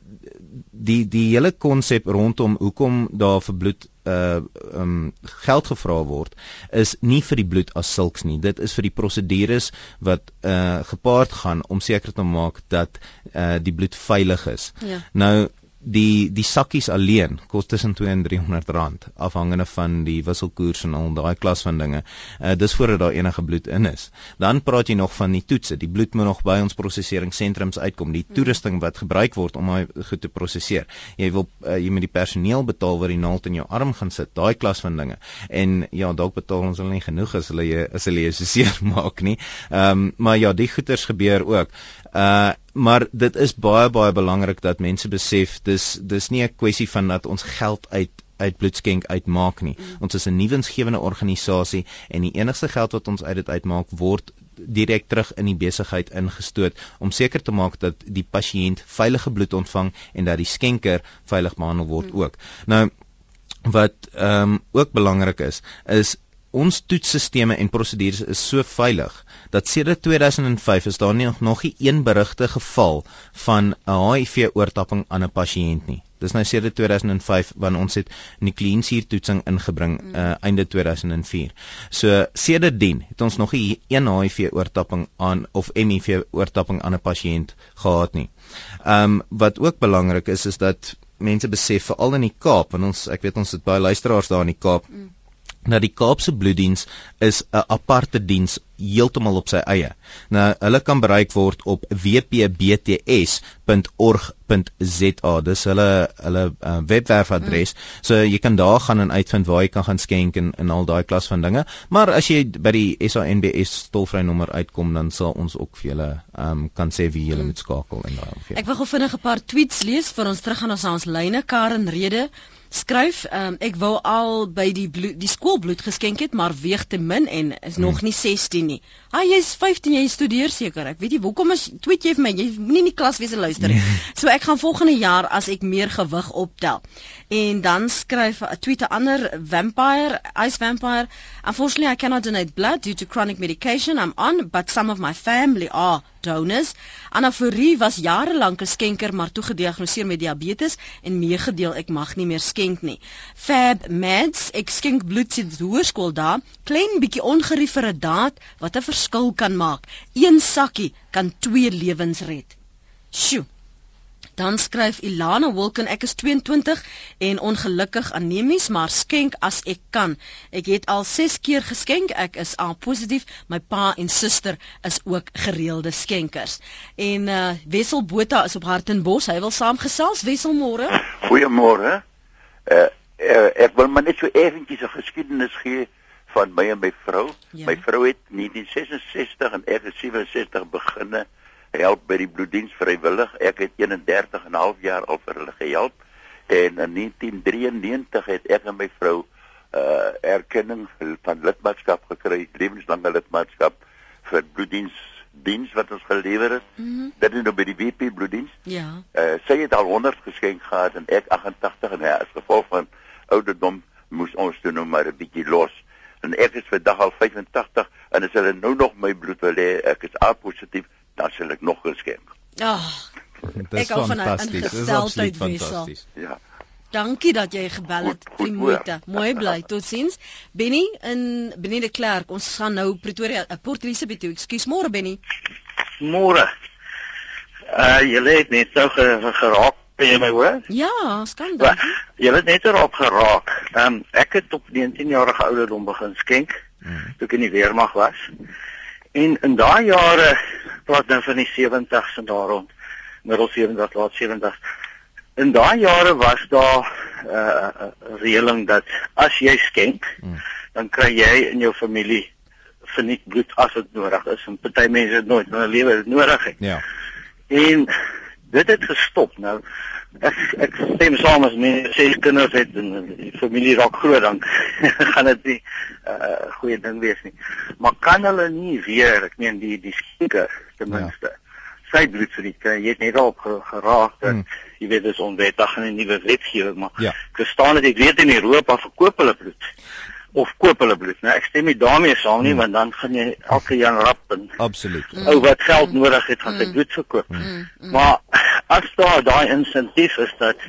die die hele konsep rondom hoekom daar vir bloed uh um geld gevra word is nie vir die bloed as sulks nie dit is vir die prosedures wat uh gepaard gaan om seker te maak dat uh die bloed veilig is ja. nou die die sakkies alleen kos tussen 2 en 300 rand afhangende van die wisselkoers en al daai klas van dinge. Uh dis voordat daar enige bloed in is. Dan praat jy nog van die toetse. Die bloed moet nog by ons proseseringssentrums uitkom. Die toerusting wat gebruik word om hy goed te prosesseer. Jy wil uh, jy moet die personeel betaal wat die naald in jou arm gaan sit. Daai klas van dinge. En ja, dalk betaal ons hulle nie genoeg as hulle jy as hulle jy seer maak nie. Ehm um, maar ja, die goeters gebeur ook. Uh maar dit is baie baie belangrik dat mense besef dis dis nie 'n kwessie van dat ons geld uit uit bloedskenk uitmaak nie. Mm. Ons is 'n nuwensgewende organisasie en die enigste geld wat ons uit dit uitmaak word direk terug in die besigheid ingestoot om seker te maak dat die pasiënt veilige bloed ontvang en dat die skenker veilig behandel word mm. ook. Nou wat ehm um, ook belangrik is is ons toetsstelsels en prosedures is so veilig dat sedert 2005 is daar nie nog nie een berigte geval van 'n HIV oortapping aan 'n pasiënt nie. Dis nou sedert 2005 wanneer ons het nukleïnsuurtoetsing ingebring mm. uh, einde 2004. So sedertdien het ons nog nie een HIV oortapping aan of HIV oortapping aan 'n pasiënt gehad nie. Ehm um, wat ook belangrik is is dat mense besef veral in die Kaap want ons ek weet ons het baie luisteraars daar in die Kaap. Mm dat die Kaapse bloeddiens is 'n aparte diens heeltemal op sy eie. Nou hulle kan bereik word op wpbts.org.za. Dis hulle hulle uh, webwerfadres. Mm. So jy kan daar gaan en uitvind waar jy kan gaan skenk en en al daai klas van dinge. Maar as jy by die SANBS tolvrye nommer uitkom, dan sal ons ook vir julle um, kan sê wie julle mm. moet skakel en daai omgewing. Ek wil gou vinnig 'n paar tweets lees vir ons terug gaan ons na ons lyne Karen Rede skryf um, ek wou al by die bloed, die skoolbloed geskenk het maar weeg te min en is nog hmm. nie 16 nie. Ha ah, jy's 15 jy studeer seker. Ek weet nie hoekom is tweet jy vir my jy moenie in die klas wees en luister nie. Nee. So ek gaan volgende jaar as ek meer gewig optel. En dan skryf 'n tweet 'n ander vampire, ice vampire. Unfortunately I cannot donate blood due to chronic medication I'm on but some of my family are donors. Anaforie was jare lank 'n skenker maar toe gediagnoseer met diabetes en meegedeel ek mag nie meer skenk nie. Fab Mads, ek skenk bloed sinds hoërskool daar. Klein bietjie ongerief vir 'n daad wat 'n verskil kan maak. Een sakkie kan twee lewens red. Sjoe. Dan skryf Ilana Wilken ek is 22 en ongelukkig anemies maar skenk as ek kan. Ek het al 6 keer geskenk. Ek is A positief. My pa en suster is ook gereelde skenkers. En uh Wessel Botha is op Hartenbos. Hy wil saamgesels. Wessel môre. Goeiemôre. Uh, uh ek wil maar net so eventjies 'n geskiedenis gee van my en my vrou. Ja. My vrou het 1966 en ek het 67 beginne help by die bloeddiens vrywillig. Ek het 31 en 'n half jaar al vir hulle gehelp en in 1993 het ek en my vrou uh erkenning van lidmaatskap gekry, lewenslange lidmaatskap vir bloeddiens diens wat ons gelewer het. Mm -hmm. Dit is nou by die BP bloeddiens. Ja. Uh sy het al 100 geskenk gehad en ek 88 en ja, as gevolg van ouderdom moes ons toe nou maar 'n bietjie los. En ek is vandag al 85 en as hulle nou nog my bloed wil hê, ek is A positief, dan sal ek nog geskenk. Ag. Oh, ek hou van ingesteldheid wissel. Ja. Dankie dat jy gebel het, Primoete. Mooi bly. Totsiens. Benny in Benny de Klerk. Ons gaan nou Pretoria, uh, Port Elizabeth toe. Ekskuus môre Benny. Môre. Uh jy het net so geraak by my hoor? Ja, skandal. Jy het net erop geraak. Ehm um, ek het op 19 jarige ouderdom begin skenk. Hmm. Toe ek in die weermag was. En in daai jare, praat nou van die 70s en daar rond, middel 70s, laat 70s. In daai jare was daar 'n uh, uh, reëling dat as jy skenk, hmm. dan kry jy in jou familie verniet bloed as dit nodig is. En party mense het nooit in hulle lewe dit nodig het. Ja. En dit het gestop. Nou ek ek stem saam as mense ses kinders het en die familie raak groot dan gaan dit nie 'n uh, goeie ding wees nie. Maar kan hulle nie weer, ek meen die die skenker ten minste. Ja. Sy bloed vir die kind, jy het net op geraak dat hmm. jy weet dis onwettig en 'n nuwe wetgewing, maar ja. ek verstaan dit ek weet in Europa verkoop hulle bloed of koop hulle bloed. Nou ek stem nie daarmee saam nie hmm. want dan gaan jy elke jaar rap en Absoluut. Ou wat geld nodig het gaan sy bloed verkoop. Hmm. Maar as daar daai insentief is dat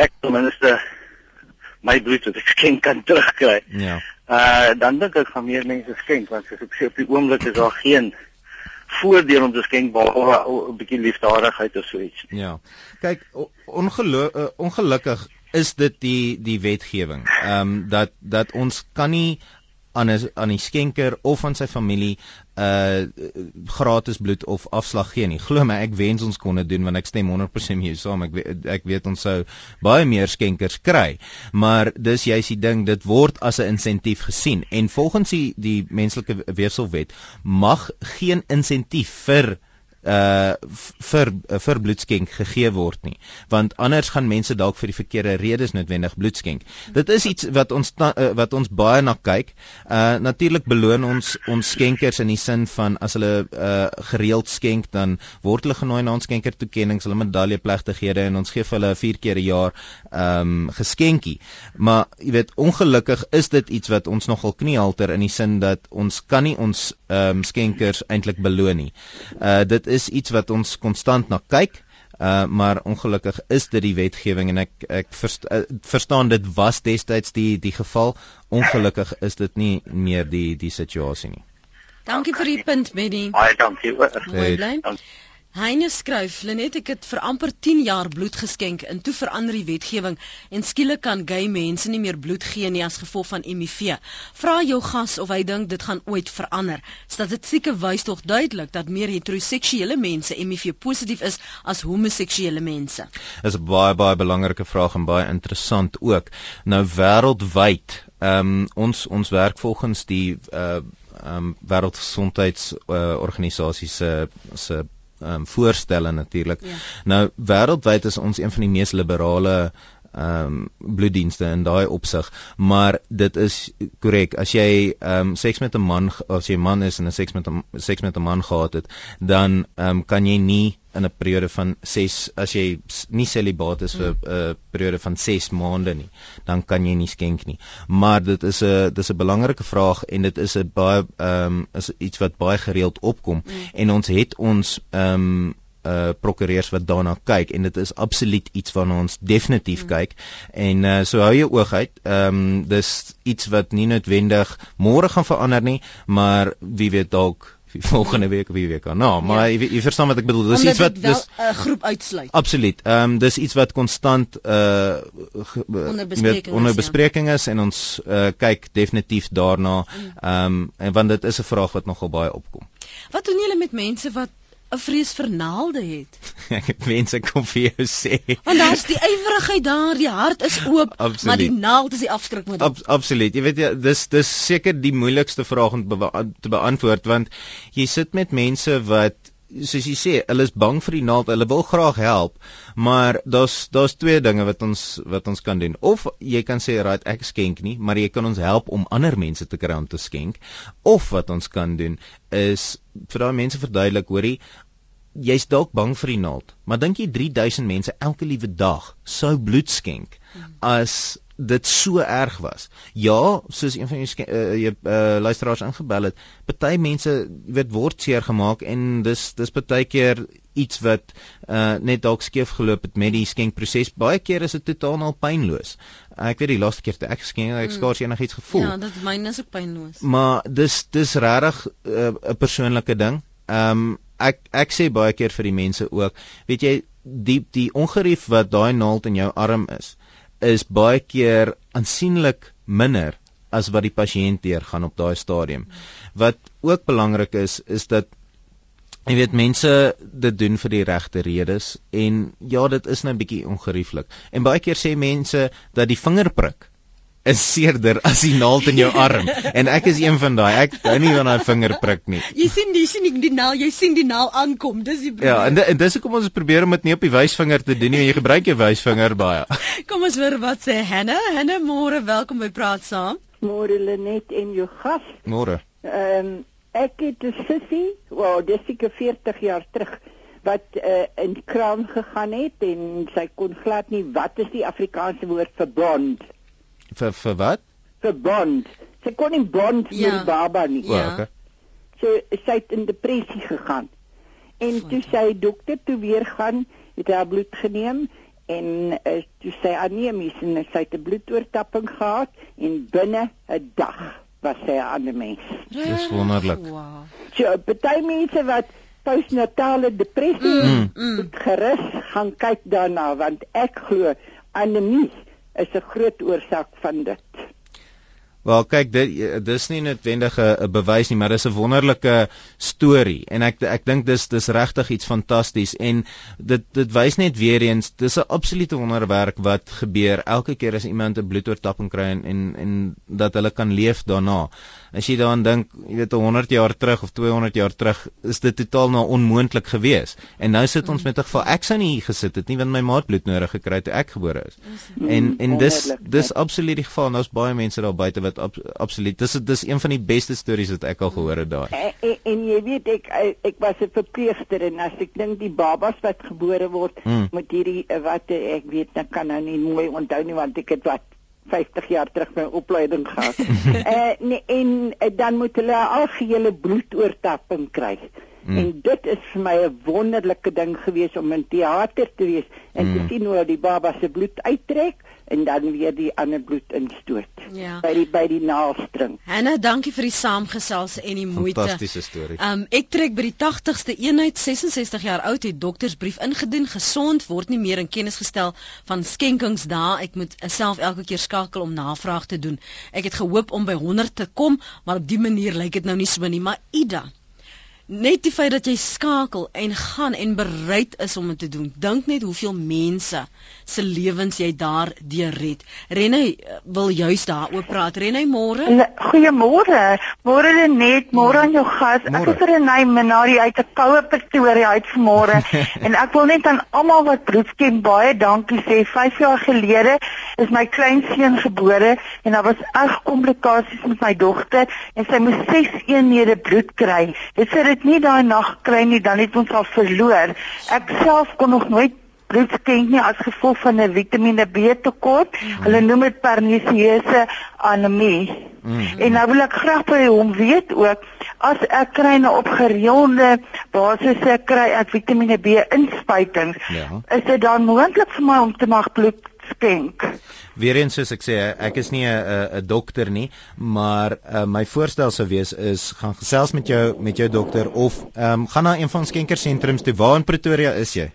ek ten minste my bloed wat ek skenk kan terugkry. Ja. Uh dan dink ek gaan meer mense skenk want soos ek sê op die oomblik is daar geen voordeel om te skenk behalwe 'n bietjie liefdadigheid of so iets. Ja. Kyk, ongeluk uh, ongelukkig is dit die die wetgewing. Ehm um, dat dat ons kan nie aan 'n aan die skenker of aan sy familie uh gratis bloed of afslag gee nie. Glo my, ek wens ons kon dit doen want ek stem 100% mee saam. Ek weet ek weet ons sou baie meer skenkers kry. Maar dis juist die ding, dit word as 'n insentief gesien en volgens die die menslike weefselwet mag geen insentief vir uh vir vir bloedskenk gegee word nie. Want anders gaan mense dalk vir die verkeerde redes noodwendig bloedskenk. Dit is iets wat ons uh, wat ons baie na kyk. Uh natuurlik beloon ons ons skenkers in die sin van as hulle uh gereeld skenk dan word hulle genooi na ons skenker toekenninge hulle medaljeplegtighede en ons gee vir hulle 4 keer 'n jaar um geskenkie maar jy weet ongelukkig is dit iets wat ons nogal kniehalter in die sin dat ons kan nie ons um skenkers eintlik beloon nie. Uh dit is iets wat ons konstant na kyk. Uh maar ongelukkig is dit die wetgewing en ek ek verst, uh, verstaan dit was destyds die die geval. Ongelukkig is dit nie meer die die situasie nie. Dankie vir die punt, Benny. Baie dankie. Mooi bly. Heine skryf, Lenet ek het vir amper 10 jaar bloed geskenk en toe verander die wetgewing en skielik kan gay mense nie meer bloed gee nie as gevolg van HIV. Vra jou gas of hy dink dit gaan ooit verander. Statistieke wys tog duidelik dat meer heteroseksuele mense HIV positief is as homoseksuele mense. Dis 'n baie baie belangrike vraag en baie interessant ook. Nou wêreldwyd, ehm um, ons ons werk volgens die uh ehm um, wêreldgesondheidsorganisasie uh, se se um, voorstelle natuurlik. Ja. Nou wêreldwyd is ons een van die mees liberale ehm um, bloeddienste in daai opsig, maar dit is korrek as jy ehm um, seks met 'n man as jy 'n man is en 'n seks met 'n seks met 'n man gehad het, dan ehm um, kan jy nie in 'n periode van 6 as jy nie celibaat is vir 'n mm. uh, periode van 6 maande nie, dan kan jy nie skenk nie. Maar dit is 'n dis 'n belangrike vraag en dit is 'n baie ehm um, is iets wat baie gereeld opkom mm. en ons het ons ehm um, uh prokureurs wat daarna kyk en dit is absoluut iets waarna ons definitief mm. kyk en uh so hou jou oog uit. Ehm um, dis iets wat nie noodwendig môre gaan verander nie, maar wie weet dalk volgende week of die week daarna. Nou, maar ja. jy, jy verstaan wat ek bedoel. Dis iets wat dis 'n uh, groep uitsluit. Absoluut. Ehm um, dis iets wat konstant uh onder bespreking, onder bespreking is ja. en ons uh, kyk definitief daarna. Mm. Ehm um, en want dit is 'n vraag wat nogal baie opkom. Wat doen julle met mense wat 'n vrees vir naalde het. Ek het mense kom vir jou sê. Want daar's die ywerigheid daar, die hart is oop, absoluut. maar die naald is die afskrikmotor. Ab absoluut. Jy weet jy, dis dis seker die moeilikste vraag om te, be te beantwoord want jy sit met mense wat soos jy sê, hulle is bang vir die naald. Hulle wil graag help, maar daar's daar's twee dinge wat ons wat ons kan doen. Of jy kan sê, "Right, ek skenk nie," maar jy kan ons help om ander mense te kry om te skenk. Of wat ons kan doen is vir daai mense verduidelik, hoorie, jy's dalk bang vir die naald, maar dink jy 3000 mense elke liewe dag sou bloed skenk as dit so erg was. Ja, soos een van jou uh, uh, luisteraars ingebel het, party mense weet word seer gemaak en dis dis baie keer iets wat uh, net dalk skeef geloop het met die skenkproses. Baie keer is dit totaal al pynloos. Ek weet die laaste keer toe ek geskenk het, ek skaars mm. enigiets gevoel. Ja, dit myne is ook pynloos. Maar dis dis regtig 'n uh, persoonlike ding. Ehm um, ek ek sê baie keer vir die mense ook, weet jy, die die ongerief wat daai naald in jou arm is, is baie keer aansienlik minder as wat die pasiënt deurgaan op daai stadium. Wat ook belangrik is, is dat jy weet mense dit doen vir die regte redes en ja, dit is nou 'n bietjie ongerieflik. En baie keer sê mense dat die vingerprik is seerder as die naald in jou arm. En ek is een van daai. Ek hou nie van daai vingerprik nie. Jy sien jy sien die naal jy sien die naal aankom. Dis die probleem ja en, en dis hoekom ons probeer om dit nie op die wysvinger te doen nie jy gebruik jou wysvinger baie. Kom ons hoor wat sê Hanna Hanna môre welkom by praat saam. Môre Lenet en jou gas. Môre. Ehm um, ek het 'n sussie wow dis seker 40 jaar terug wat uh, in kraan gegaan het en sy kon glad nie wat is die Afrikaanse woord vir blond vir vir wat? Vir bond. Sy kon nie bond ja. met die baba nie. Ja. Oh, okay. So sy het in depressie gegaan. En Vond toe sy dokter toe weer gaan, het hy bloed geneem en uh, toe sy anemies en sy het 'n bloedoortapping gehad en binne 'n dag was sy 'n ander mens. Dis wonderlik. Wow. So baie mense wat postnatale depressie mm, mm. gerus gaan kyk daarna want ek glo anemie is 'n groot oorsaak van dit. Wel kyk dit dis nie noodwendig 'n bewys nie, maar dis 'n wonderlike storie en ek ek dink dis dis regtig iets fantasties en dit dit wys net weer eens dis 'n absolute wonderwerk wat gebeur elke keer as iemand 'n bloedoortapping kry en en, en dat hulle kan leef daarna. As jy daaraan dink, jy weet 100 jaar terug of 200 jaar terug is dit totaal nou onmoontlik geweest. En nou sit ons met 'n geval ek sou nie hier gesit het nie want my maat bloed nodig gekry het toe ek gebore is. En en dis dis absoluut die geval. Daar's baie mense daar buite wat ab, absoluut dis dis een van die beste stories wat ek al gehoor het daar. En, en, en jy weet ek ek was 'n verpleegster en as ek dink die babas wat gebore word hmm. met hierdie wat ek weet ek kan nou nie mooi onthou nie want ek het wat 50 jaar terug my opleiding gehad. eh nee, en uh, dan moet hulle algehele bloedoortapping kry. Mm. En dit is vir my 'n wonderlike ding gewees om in teater te wees en mm. te sien hoe die baba se bloed uittrek en dan weer die ander bloed instoot ja. by die by die naaldstring. Hanna, dankie vir die saamgesels en die moeite. Fantastiese storie. Um ek trek by die 80ste eenheid 66 jaar oud het doktersbrief ingedien gesond word nie meer in kennis gestel van skenkings daar ek moet self elke keer skakel om navraag te doen. Ek het gehoop om by 100 te kom, maar op die manier lyk dit nou nie so nie, maar Ida net die feit dat jy skakel en gaan en bereid is om dit te doen. Dink net hoeveel mense se lewens jy daar deur red. Renay wil juist daaroor praat. Renay môre. Goeiemôre. Môre net, môre aan jou gas. Ek is Renay Minari uit 'n koue Pretoria uit vanmôre en ek wil net aan almal wat bloedskem baie dankie sê. 5 jaar gelede is my kleinseun gebore en daar was erg komplikasies met my dogter en sy moes 6 eenhede bloed kry. Dit sê dit nie daai nag kry nie, dan het ons al verloor. Ek self kon nog nooit bloed skenk nie as gevolg van 'n Vitamiene B tekort. Mm. Hulle noem dit pernisiese anemie. Mm. En nou wil ek graag by hom weet ook as ek kry 'n opgereelde basis ek kry ek Vitamiene B inspuitings, ja. is dit dan moontlik vir my om te mag bloed skenk? Weereens soos ek sê, ek is nie 'n 'n dokter nie, maar uh, my voorstel sou wees is gaan gesels met jou met jou dokter of ehm um, gaan na een van skenkersentrums toe. Waar in Pretoria is jy?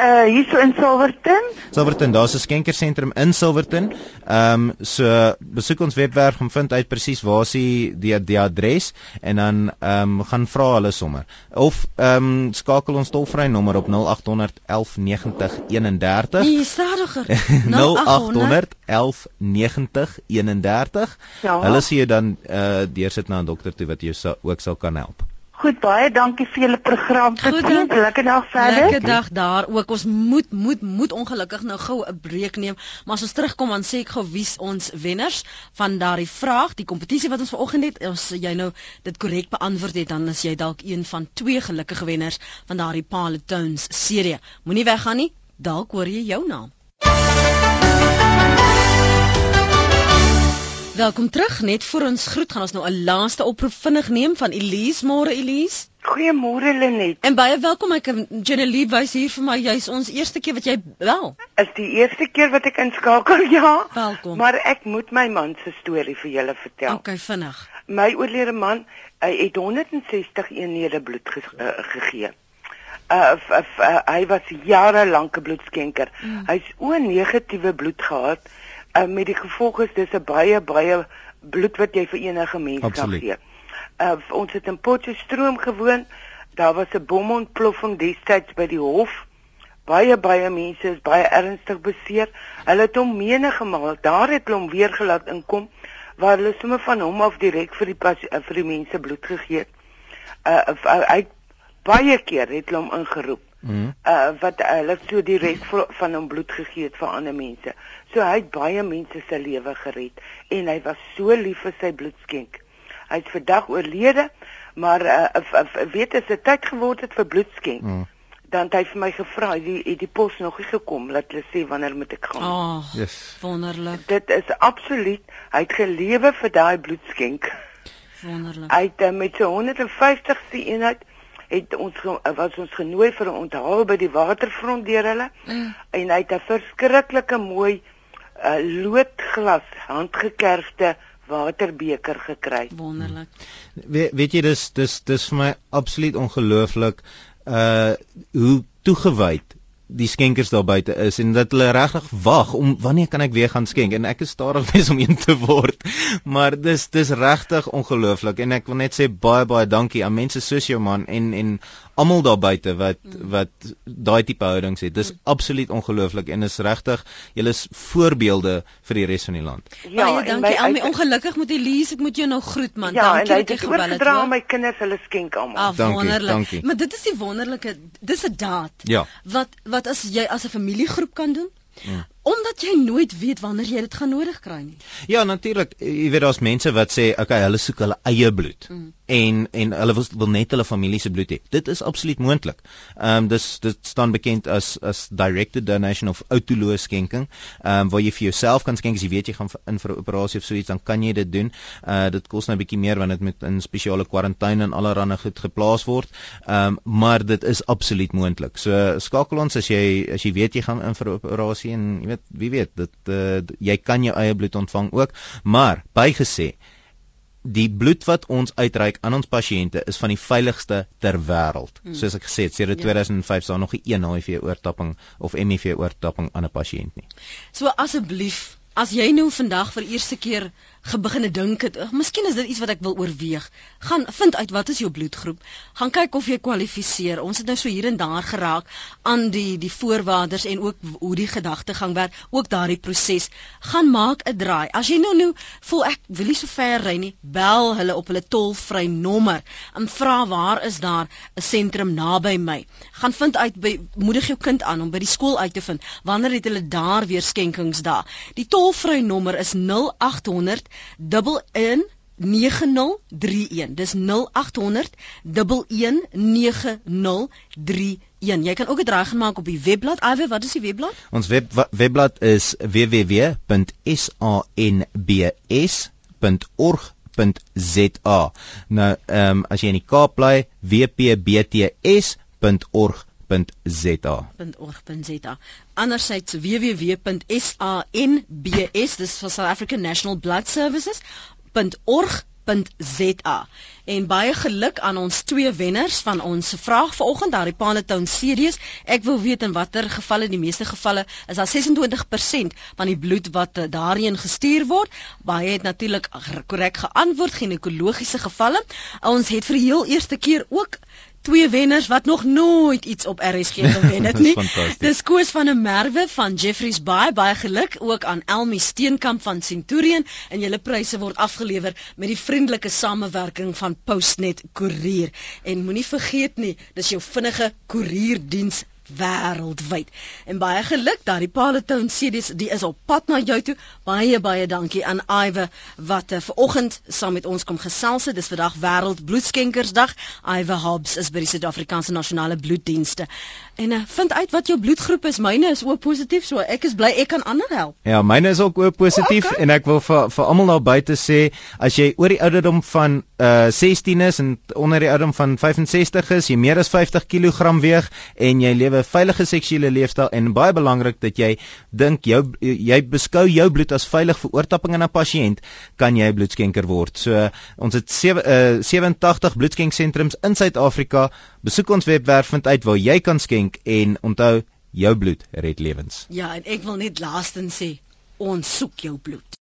Uh hier so in Silverton. Silverton, daar's 'n skenkersentrum in Silverton. Ehm um, so besoek ons webwerf om vind uit presies waar is die die, die adres en dan ehm um, gaan vra hulle sommer. Of ehm um, skakel ons tolvrye nommer op 0800 11 90 31. Nee, stadiger. 0800 11 90 31. Ja. Hulle sê dan uh deursit na 'n dokter toe wat jou sal, ook sal kan help. Goed, baie dankie vir julle program. Totsiens. Lekker dag verder. Lekker dag daar ook. Ons moet moet moet ongelukkig nou gou 'n breek neem, maar as ons terugkom dan sê ek gou wie's ons wenners van daardie vraag, die kompetisie wat ons vanoggend het. As jy nou dit korrek beantwoord het, dan is jy dalk een van twee gelukkige wenners van daardie Paletones serie. Moenie weggaan nie. Dalk hoor jy jou naam. Welkom terug. Net voor ons groet gaan ons nou 'n laaste oproep vinnig neem van Elise. Môre Elise. Goeiemôre Lenet. En baie welkom. Ek Jenny wys hier vir my jy's ons eerste keer wat jy wel. Is die eerste keer wat ek inskakel, ja. Welkom. Maar ek moet my man se storie vir julle vertel. Okay, vinnig. My oorlede man, hy het 160 eenhede bloed ge uh, gegee. Uh, f, f, uh, hy was jare lank 'n bloedskenker. Mm. Hy's o negatiewe bloed gehad uh, met die gevolg is dis 'n baie baie bloed wat jy vir enige mens Absoluut. kan gee. Uh, ons het in Potchefstroom gewoon. Daar was 'n bomontploffing destyds by die hof. Baie baie mense is baie ernstig beseer. Hulle het hom menige maal daar het hom weer gelaat inkom waar hulle sommer van hom af direk vir die pas, uh, vir die mense bloed gegee het. Uh, uh hy baie keer het hulle hom ingeroep. Mm. Uh wat hulle so direk van hom bloed gegee het vir ander mense. So hy het baie mense se lewe gered en hy was so lief vir sy bloedskenk. Hy het vandag oorlede, maar uh, weet as dit tyd geword het vir bloedskenk. Mm. Dan het hy vir my gevra, "Die het die pos nog nie gekom?" Laat hulle sê wanneer moet ek gaan. Oh, yes. Wonderlik. Dit is absoluut, hy het gelewe vir daai bloedskenk. Wonderlik. Hy het uh, met so 150ste eenheid het ons was ons genooi vir 'n onthaal by die waterfront deur hulle mm. en hy het 'n verskriklike mooi uh, loodglas handgekerfde waterbeker gekry. Wonderlik. We, weet jy dis dis dis vir my absoluut ongelooflik uh hoe toegewyd die skenkers daar buite is en dat hulle regtig wag om wanneer kan ek weer gaan skenk en ek is stadig besig om een te word. Maar dis dis regtig ongelooflik en ek wil net sê baie baie dankie aan mense soos jou man en en almal daar buite wat wat daai tipe houdings het. Dis absoluut ongelooflik en is regtig julle is voorbeelde vir die res van die land. Ja, baie dankie. Al my ongelukkig met Elise, ek moet jou nou groet man. Ja, dankie dat jy gebel het. Ja, en my kinders hulle skenk almal. Ah, wonderlik. Dankie. Maar dit is die wonderlike dis 'n daad. Ja. Wat wat as jy as 'n familiegroep kan doen? Ja omdat jy nooit weet wanneer jy dit gaan nodig kry nie. Ja, natuurlik. Jy weet daar's mense wat sê, okay, hulle soek hulle eie bloed. Mm. En en hulle wil, wil net hulle familie se bloed hê. Dit is absoluut moontlik. Ehm um, dis dit staan bekend as as directed donation of autoloos skenking. Ehm um, waar jy vir jouself kan skenk as jy weet jy gaan in vir 'n operasie of so iets, dan kan jy dit doen. Uh dit kos nou 'n bietjie meer want dit moet in spesiale kwarantyne en allerlei goed geplaas word. Ehm um, maar dit is absoluut moontlik. So skakel ons as jy as jy weet jy gaan in vir 'n operasie en weet wie weet dit uh, jy kan jou eie bloed ontvang ook maar bygesê die bloed wat ons uitreik aan ons pasiënte is van die veiligste ter wêreld hmm. soos ek gesê het sedert ja. 2005 is daar nog nie een HIV oortapping of HIV oortapping aan 'n pasiënt nie so asseblief as jy nou vandag vir eerste keer gebegine dink het, miskien is dit iets wat ek wil oorweeg. Gaan vind uit wat is jou bloedgroep. Gaan kyk of jy kwalifiseer. Ons het nou so hier en daar geraak aan die die voorwaardes en ook hoe die gedagtegang werk, ook daardie proses. Gaan maak 'n draai. As jy nou nou voel ek wil nie so ver ry nie, bel hulle op hulle tolvrye nommer en vra waar is daar 'n sentrum naby my. Gaan vind uit by moedig jou kind aan om by die skool uit te vind wanneer het hulle daar weer skenkings daar. Die tolvrye nommer is 0800 11 9031 dis 0800 119031 jy kan ook 'n draai gemaak op die webblad. Iwe wat is die webblad? Ons web webblad is www.sanbs.org.za nou ehm um, as jy in die Kaap bly wpbts.org www.sa.org.za. Andersins www.sanbs, dis vir South African National Blood Services.org.za. En baie geluk aan ons twee wenners van ons vraag vanoggend daar die Paletown series. Ek wil weet in watter gevalle, die meeste gevalle, is daar 26% van die bloed wat eh, daarheen gestuur word. Baie het natuurlik korrek geantwoord ginekologiese gevalle. Ons het vir die heel eerste keer ook twee wenners wat nog nooit iets op RSG gewen het nie. Dis Koos van der Merwe van Jeffreys Bay, baie geluk ook aan Elmi Steenkamp van Centurion en julle pryse word afgelewer met die vriendelike samewerking van Postnet Koerier. En moenie vergeet nie, dis jou vinnige koerierdiens wêreldwyd. En baie geluk dat die Paletown CD's die is op pad na jou toe. Baie baie dankie aan Iwe wat uh, ver oggend saam met ons kom gesels het. Dis vandag wêreld bloedskenkersdag. Iwe Hobbs is by die Suid-Afrikaanse Nasionale Bloeddienste. En uh, vind uit wat jou bloedgroep is. Myne is ook positief, so ek is bly ek kan ander help. Ja, myne is ook ook positief oh, okay. en ek wil vir vir almal daar buite sê as jy oor die ouderdom van uh 16 is en onder die ouderdom van 65 is, jy meer as 50 kg weeg en jy lewe 'n veilige seksuele leefstyl en baie belangrik dat jy dink jou jy beskou jou bloed as veilig vir oortapping aan 'n pasiënt, kan jy 'n bloedskenker word. So ons het 7 uh, 87 bloedskenksentrums in Suid-Afrika. Besoek ons webwerf vind uit waar jy kan skenk en onthou jou bloed red lewens. Ja, en ek wil net laastens sê, ons soek jou bloed.